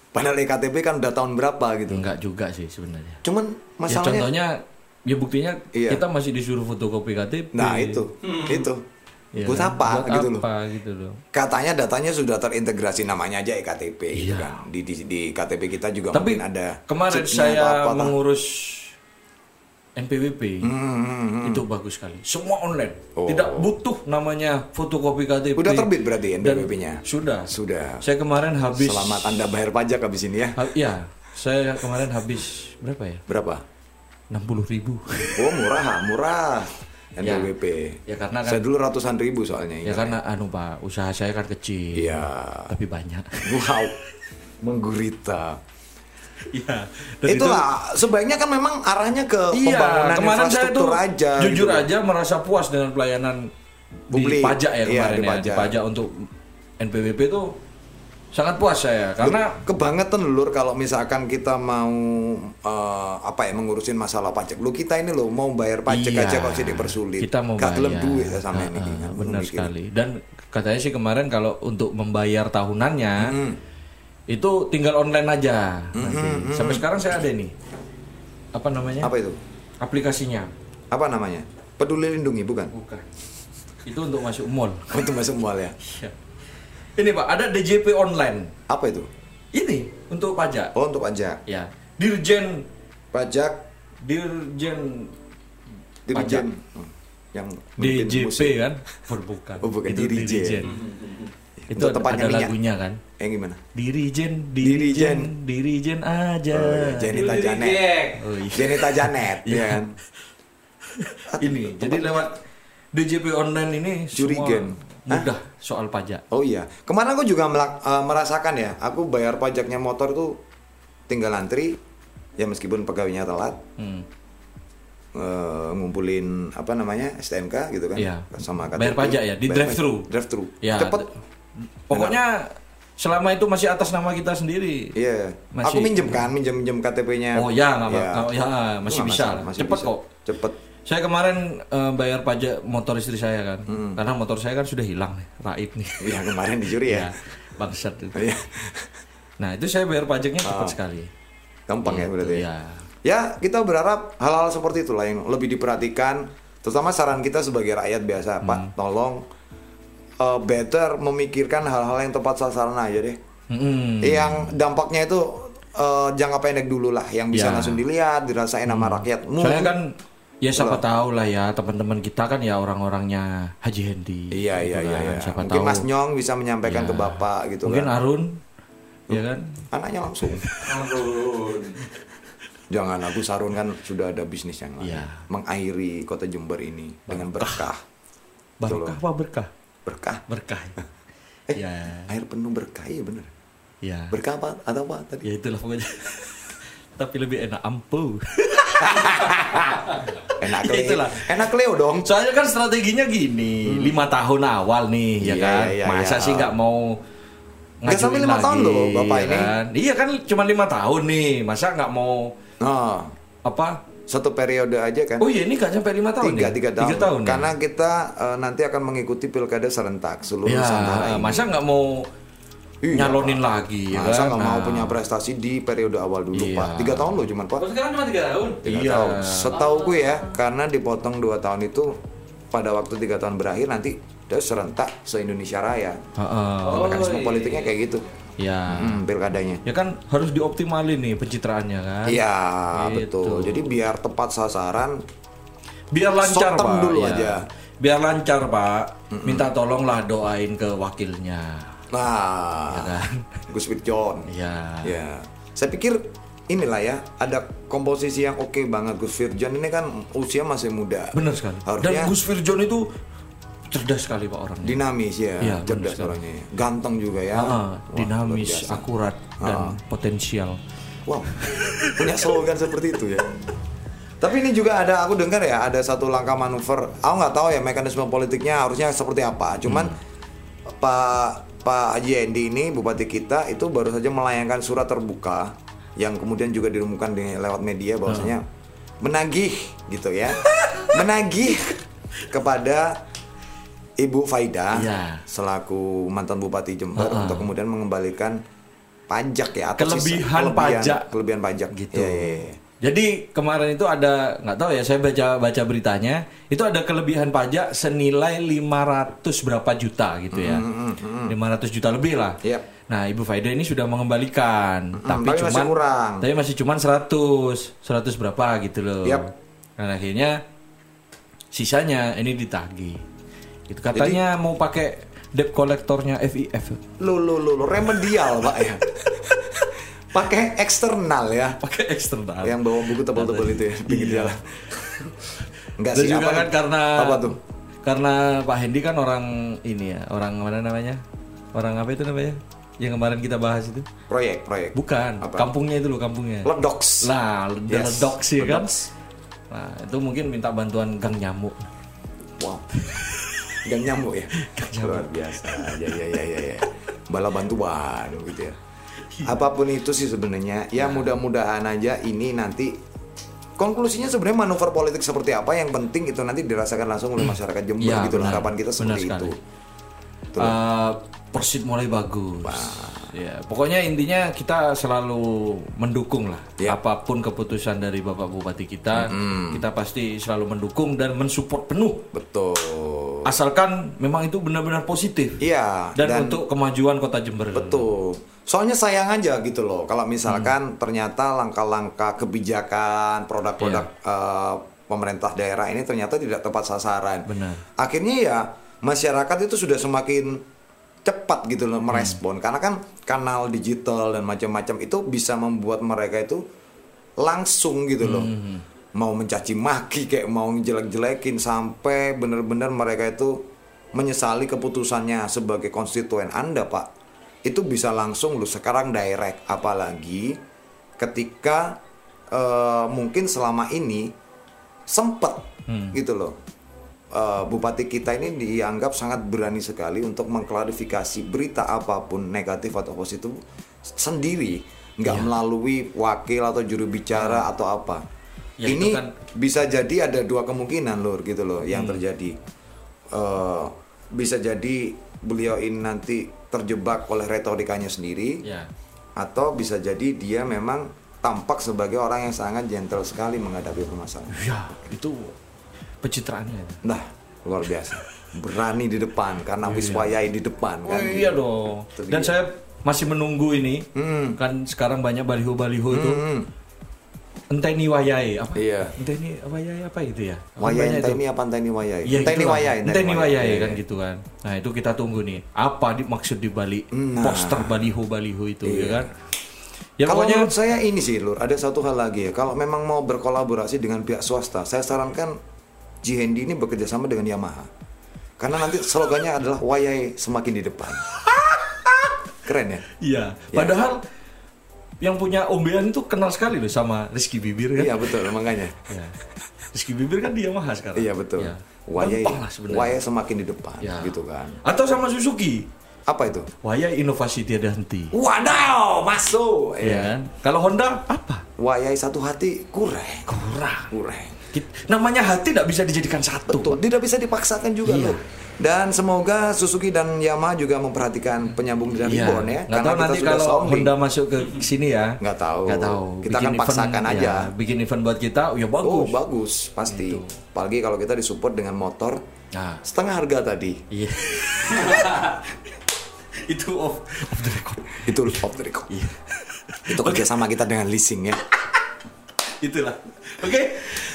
Padahal ektp kan udah tahun berapa gitu. Enggak juga sih sebenarnya. Cuman Ya masalahnya contohnya ya buktinya Iya. kita masih disuruh fotokopi KTP. nah itu itu Ya buat kan? apa Buat gitu loh apa gitu loh. katanya datanya sudah terintegrasi namanya aja ektp gitu Iya. kan di, di di ktp kita juga Tapi mungkin ada kemarin saya apa lah. mengurus NPWP Hmm, hmm, hmm. itu bagus sekali. Semua online. Oh. Tidak butuh namanya fotokopi KTP. Udah terbit berarti NPWP-nya? Sudah. Sudah. Saya kemarin habis selamat anda bayar pajak habis ini ya Ha- ya, saya kemarin habis berapa ya? berapa 60 ribu. Oh murah, murah. Ya. NPWP. Ya, karena kan- saya dulu ratusan ribu soalnya. ya karena anu pak, usaha saya kan kecil. Iya. Tapi banyak. Wow, (laughs) menggurita. Iya. Dan itu- Itulah sebaiknya kan memang arahnya ke Iya, pembangunan kemarin saya infrastruktur tuh aja. jujur gitu. aja merasa puas dengan pelayanan Publik. di pajak ya Iya, kemarin di ya. pajak. Di pajak untuk NPWP itu sangat puas saya karena kebangetan lur kalau misalkan kita mau eh, apa ya mengurusin masalah pajak. Lu kita ini loh mau bayar pajak Iya, aja kok sih dipersulit. Kita mau Gak bayar. duit ya sama Ah, ini. kan. benar sekali. Dan katanya sih kemarin kalau untuk membayar tahunannya Hmm. itu tinggal online aja. nanti. Sampai sekarang saya ada nih. Apa namanya? Apa itu? Aplikasinya. Apa namanya? Peduli lindungi bukan? Bukan. Itu untuk masuk mall. (laughs) Untuk masuk mall ya. Ini Pak, ada DJP online. Apa itu? Ini untuk pajak. Oh untuk pajak. Ya. Dirjen Pajak Dirjen Dirjen Hmm. yang DJP musik. kan? Oh, (laughs) bukan. Oh, bukan, Itu Dirijen. Itu Untuk ada, minyak. lagunya kan? Yang gimana? Dirijen, Dirijen. dirijen, aja. Oh, iya. Jenita Janet. Oh, iya. Jenita Janet, (laughs) ya kan? Ini, jadi lewat DJP online ini Jurigen. semua mudah soal pajak. Oh iya, kemarin aku juga melak- eh, merasakan ya, aku bayar pajaknya motor tuh tinggal antri, ya meskipun pegawainya telat, Hmm. eh, ngumpulin apa namanya STNK gitu kan, Iya. sama Bayar pajak ya, di Bayar drive-thru. pajak. Drive-thru, Ya, cepet. Pokoknya selama itu masih atas nama kita sendiri. Iya, Masih- aku minjem kan, minjem minjem KTP-nya. Oh ya, nggak Iya. apa- ya, masih Nggak bisa masalah, masih Cepet bisa. kok. Cepet. Saya kemarin eh, bayar pajak motor istri saya kan, Hmm. karena motor saya kan sudah hilang nih, raib nih. Iya kemarin dicuri ya. Ya, bangsat itu. Iya. Nah itu saya bayar pajaknya cepat Ah. sekali. Gampang ya Gitu, berarti. ya. Ya, kita berharap hal-hal seperti itulah yang lebih diperhatikan, terutama saran kita sebagai rakyat biasa, Hmm. Pak, tolong uh, better memikirkan hal-hal yang tepat sasaran aja deh. Mm-mm. Yang dampaknya itu uh, jangka pendek dulu lah, yang bisa Ya. Hmm. langsung dilihat, dirasain sama rakyat. Soalnya kan ya siapa Loh. tahu lah ya teman-teman kita kan ya orang-orangnya Haji Hendi. Iya gitu iya iya. kan. iya. Siapa Mungkin tahu. Mas Nyong bisa menyampaikan Ya. ke Bapak gitu Mungkin kan. Arun, ya kan? Anaknya langsung. Jangan Agus Sarun kan sudah ada bisnis yang lain. Iya. Mengairi kota Jember ini dengan berkah. Barokah apa berkah? Berkah. Berkah. Eh, ya, Air penuh berkah ya bener. ya. Berkah apa? Atau apa tadi? Ya itulah pokoknya. (laughs) Tapi lebih enak ampuh. (laughs) (laughs) Enak Ya Leo. itulah. Enak Leo dong. Soalnya kan strateginya gini, lima tahun awal nih, ya Iya, kan? iya, Masa iya. sih nggak mau Nggak sampai lima tahun loh, Bapak ya ini. Kan? Iya kan, cuma lima tahun nih, masa nggak mau Nah, apa? satu periode aja kan. Oh iya, ini nggak sampai lima tahun tiga, nih? tiga tahun. Tiga tahun. ya? Karena kita eh, nanti akan mengikuti pilkada serentak seluruh ya, Nusantara ini. masa nggak mau Iya, nyalonin Pak. lagi, ya Masa kan? nggak mau Nah. punya prestasi di periode awal dulu, Iya. Pak. Tiga tahun loh cuman, Pak. sekarang cuma tiga tahun. Tiga Iya. tahun. Setauku ya, karena dipotong dua tahun itu pada waktu tiga tahun berakhir nanti udah serentak se Indonesia Raya. Heeh. Mekanisme iya. politiknya kayak gitu. Ya. Hmm, pilkadanya. Ya kan harus dioptimalin nih pencitraannya kan. Iya, Gitu. betul. Jadi biar tepat sasaran, Biar lancar Pak. dulu ya. aja. Biar lancar Pak. Minta tolonglah doain ke wakilnya. Nah, Ya kan? Gus John. Ya. Ya, saya pikir inilah ya, ada komposisi yang oke banget Gus Firjan ini kan usia masih muda. Benar sekali. Harusnya Dan Gus Firjon itu cerdas sekali Pak orangnya. dinamis ya, Iya, cerdas orangnya, ganteng juga ya, Ah, Wah, dinamis, biasa. akurat dan Ah. potensial. Wow, punya slogan (laughs) seperti itu ya. Tapi ini juga ada, aku dengar ya, ada satu langkah manuver. Aku nggak tahu ya mekanisme politiknya harusnya seperti apa. Cuman Pak Pak Haji Endi ini bupati kita itu baru saja melayangkan surat terbuka yang kemudian juga dirumukan di lewat media bahwasanya menagih gitu ya, (laughs) menagih kepada Ibu Faida Iya. selaku mantan bupati Jember untuk kemudian mengembalikan pajak ya atau sisa- Kelebihan pajak. kelebihan pajak Gitu. Iya, iya, iya. Jadi kemarin itu ada nggak tahu ya saya baca baca beritanya itu ada kelebihan pajak senilai 500 berapa juta gitu ya. 500 juta lebih lah. Yep. Nah, Ibu Faida ini sudah mengembalikan, tapi, tapi masih cuman kurang. tapi masih cuman 100, 100 berapa gitu loh. Yep. Dan akhirnya sisanya ini ditagih. Itu katanya mau pakai debt kolektornya FIF. Lo lo lo lo remedial pak ya. (laughs) pakai eksternal ya. pakai eksternal. Yang bawa buku tebal-tebal itu ya, pinggir Iya. jalan. (laughs) Enggak sih, juga apa kan karena apa tuh? Karena Pak Hendi kan orang ini ya, orang mana namanya? Orang apa itu namanya? Yang kemarin kita bahas itu. Proyek, proyek. Bukan, Apa? kampungnya itu loh, kampungnya. Ledoks. Nah, Yes, Ledoks ya kan. Nah, itu mungkin minta bantuan gang nyamuk. Wow. Gang nyamuk ya. (laughs) Luar biasa. Ya ya ya ya ya. Bala bantuan gitu ya. Apa pun itu sih sebenarnya ya mudah-mudahan aja ini nanti konklusinya sebenarnya manuver politik seperti apa yang penting itu nanti dirasakan langsung oleh masyarakat Jember Ya, gitu benar. harapan kita seperti itu. Eh, Persib mulai bagus. Ya, pokoknya intinya kita selalu mendukung lah Ya. apa pun keputusan dari Bapak Bupati kita, kita pasti selalu mendukung dan mensupport penuh. Betul. Asalkan memang itu benar-benar positif. Iya. Dan, untuk kemajuan Kota Jember. Betul. Soalnya sayang aja gitu loh kalau misalkan Hmm. ternyata langkah-langkah kebijakan produk-produk eh, pemerintah daerah ini ternyata tidak tepat sasaran. Benar. Akhirnya ya masyarakat itu sudah semakin cepat gitu loh merespon karena kan kanal digital dan macam-macam itu bisa membuat mereka itu langsung gitu loh. Mau mencaci maki kayak mau jelek-jelekin sampai bener-bener mereka itu menyesali keputusannya sebagai konstituen Anda, Pak. Itu bisa langsung loh sekarang direct apalagi ketika eh, mungkin selama ini sempet gitu loh. Eh, bupati kita ini dianggap sangat berani sekali untuk mengklarifikasi berita apa pun negatif atau positif sendiri, nggak melalui wakil atau juru bicara atau apa. Ya, ini kan- bisa jadi ada dua kemungkinan lur gitu loh yang terjadi. Eh, bisa jadi beliau ini nanti terjebak oleh retorikanya sendiri, Ya. atau bisa jadi dia memang tampak sebagai orang yang sangat gentle sekali menghadapi permasalahan. Ya, itu pencitraannya. Nah, luar biasa. Berani di depan karena wiswayai di depan Oh kan. iya dong. Dan saya masih menunggu ini. Kan sekarang banyak baliho-baliho itu. Hmm. Enteni wayai apa? Iya. Enteni wayai apa itu ya? Wayai Banyak itu. enteni apa enteni wayai? Iya, enteni itulah. wayai. Enteni wayai Iya, kan iya. gitu kan. Nah, itu kita tunggu nih. Apa di, maksud di balik Nah. poster baliho-baliho itu ya Iya. kan? Ya Kalau pokoknya menurut saya ini sih Lur, ada satu hal lagi ya. Kalau memang mau berkolaborasi dengan pihak swasta, saya sarankan Jihendi ini bekerja sama dengan Yamaha. Karena nanti slogannya adalah wayai semakin di depan. (laughs) Keren ya? iya. Padahal yang punya ombean itu kenal sekali loh sama Rizky Bibir kan? Iya betul, makanya. Ya. Rizky Bibir kan dia Yamaha sekarang. Iya betul. Ya. Lah sebenarnya. wayai semakin di depan, Ya. gitu kan. Atau sama Suzuki. Apa itu? Wayai inovasi tiada henti. Wadaw, masuk. Iya kan? Kalau Honda apa? Wayai satu hati kurang, Kurang. kurang. Namanya hati tidak bisa dijadikan satu. Betul, tidak bisa dipaksakan juga Iya. loh. Dan semoga Suzuki dan Yamaha juga memperhatikan penyambung dan Iya. ribbon ya. Nggak tahu nanti kalau sounding. Honda masuk ke sini ya. Nggak tahu. Nggak tahu. Kita akan event, paksakan ya, aja. bikin event buat kita, ya Oh bagus. bagus, pasti. Apalagi kalau kita disupport dengan motor Nah. setengah harga tadi. Iya. (laughs) itu off, off the record. Itu off the record. Itu kerjasama kita dengan leasing ya. Itulah. Oke,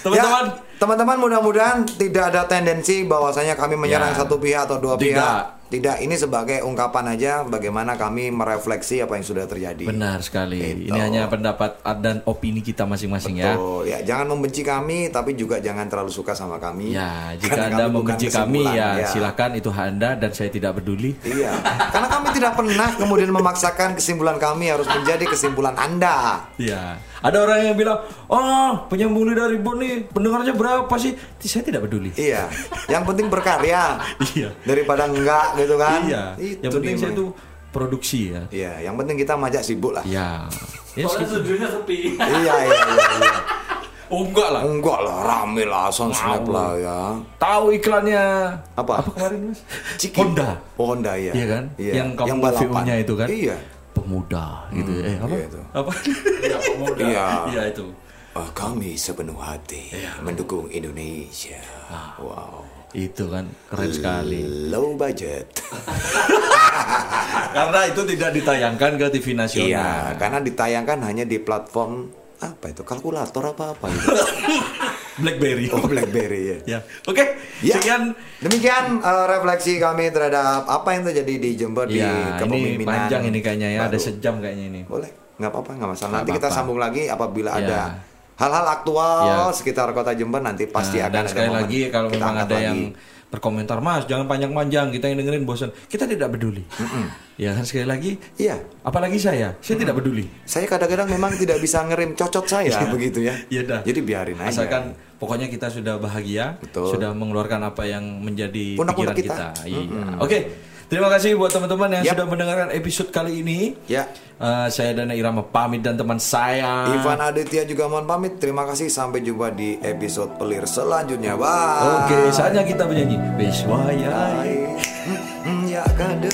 teman-teman. Ya, teman-teman mudah-mudahan tidak ada tendensi bahwasanya kami menyerang Ya. satu pihak atau dua Tidak. pihak. Tidak, ini sebagai ungkapan aja bagaimana kami merefleksi apa yang sudah terjadi. Benar sekali. Gitu. Ini hanya pendapat dan opini kita masing-masing ya. Betul. ya. jangan membenci kami, tapi juga jangan terlalu suka sama kami. Ya, (laughs) jika Karena Anda kami membenci kami kesimpulan, ya, silakan itu hak Anda dan saya tidak peduli. Iya, karena kami tidak pernah kemudian memaksakan kesimpulan kami harus menjadi kesimpulan Anda. Iya. Ada orang yang bilang, "Oh, penyambung lidah ribut nih, pendengarnya berapa sih?" Saya tidak peduli. Iya, yang penting berkarya. (laughs) Iya. Daripada enggak gitu kan. Iya. Itu yang penting saya itu produksi ya. Iya, yang penting kita majak sibuk lah. Ya. Ya, Soalnya studionya sepi. iya, iya, iya, iya. Oh, enggak lah. Enggak lah, rame lah, sound snap lah ya. Tahu iklannya Apa? Apa kemarin, Mas? Ciki. Honda. Oh, Honda ya. Iya kan? Iya. Yang kamu balapan. VO-nya itu kan? Iya. Pemuda gitu. eh, apa? iya itu. Apa? Iya, pemuda. Iya. Iya itu. Oh, kami sepenuh hati Iya. mendukung Indonesia. Ah. Wow. Itu kan keren sekali. Low budget. (laughs) Karena itu tidak ditayangkan ke TV nasional. Iya, karena ditayangkan hanya di platform apa itu kalkulator apa apa itu. (laughs) BlackBerry. Oh, BlackBerry ya. Ya. Oke. Ya. Sekian Demikian uh, refleksi kami terhadap apa yang terjadi di Jember di Ya, ini kepemimpinan. panjang ini kayaknya ya, ada baru. sejam kayaknya ini. Boleh. nggak apa-apa nggak masalah. Nggak Nanti kita apa-apa. sambung lagi apabila Ya. ada hal-hal aktual Ya. sekitar kota Jember nanti pasti Nah, akan dan ada sekali momen lagi kalau kita memang ada lagi. yang berkomentar mas jangan panjang-panjang kita yang dengerin bosan kita tidak peduli ya kan sekali lagi Iya. apalagi saya saya tidak peduli Saya kadang-kadang memang tidak bisa ngerim cocot saya begitu ya. Iya dah. Jadi biarin aja. asalkan pokoknya kita sudah bahagia Betul. sudah mengeluarkan apa yang menjadi Pundak-pundak pikiran kita. kita, iya oke terima kasih buat teman-teman yang Yap. sudah mendengarkan episode kali ini Ya. Eh, saya Dana Irama pamit dan teman saya Ivan Aditya juga mohon pamit. Terima kasih sampai jumpa di episode pelir selanjutnya. Bye. oke saatnya kita bernyanyi Beswaya ya kade.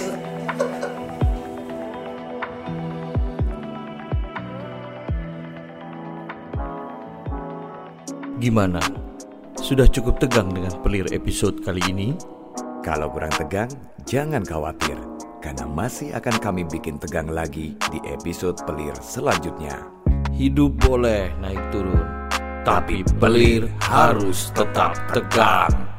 Gimana? Sudah cukup tegang dengan pelir episode kali ini? Kalau kurang tegang, jangan khawatir. Karena masih akan kami bikin tegang lagi di episode pelir selanjutnya. Hidup boleh naik turun, tapi pelir harus tetap tegang.